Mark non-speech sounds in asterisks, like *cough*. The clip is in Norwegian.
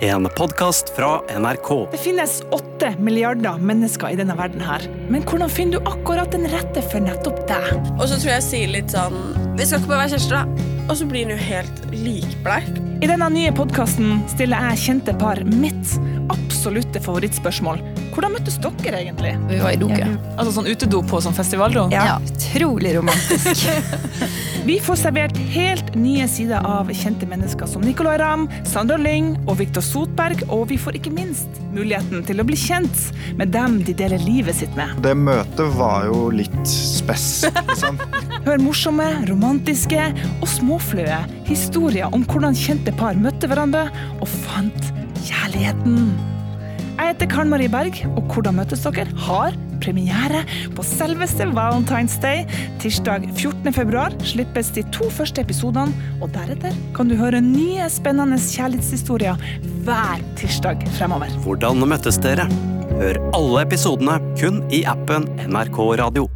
En podkast fra NRK. Det finnes åtte milliarder mennesker i denne verden her. Men hvordan finner du akkurat den rette for nettopp deg? Og så tror jeg jeg sier litt sånn Vi skal ikke bare være kjærester, da. Og så blir den jo helt likbleik. I denne nye podkasten stiller jeg kjente par mitt absolutte favorittspørsmål. Hvordan møttes dere egentlig? Vi var i doket. Altså sånn utedo på sånn festivaldo? Ja. Utrolig romantisk. *laughs* Vi får servert helt nye sider av kjente mennesker som Nicolay Ramm, Sandra Lyng og Viktor Sotberg, og vi får ikke minst muligheten til å bli kjent med dem de deler livet sitt med. Det møtet var jo litt spess, liksom. Hør morsomme, romantiske og småfløye historier om hvordan kjente par møtte hverandre og fant kjærligheten. Jeg heter Karen Marie Berg, og Hvordan møtes dere? har premiere på selveste Valentine's Day. Tirsdag 14. februar slippes de to første episodene, og deretter kan du høre nye spennende kjærlighetshistorier hver tirsdag fremover. Hvordan møttes dere? Hør alle episodene kun i appen NRK Radio.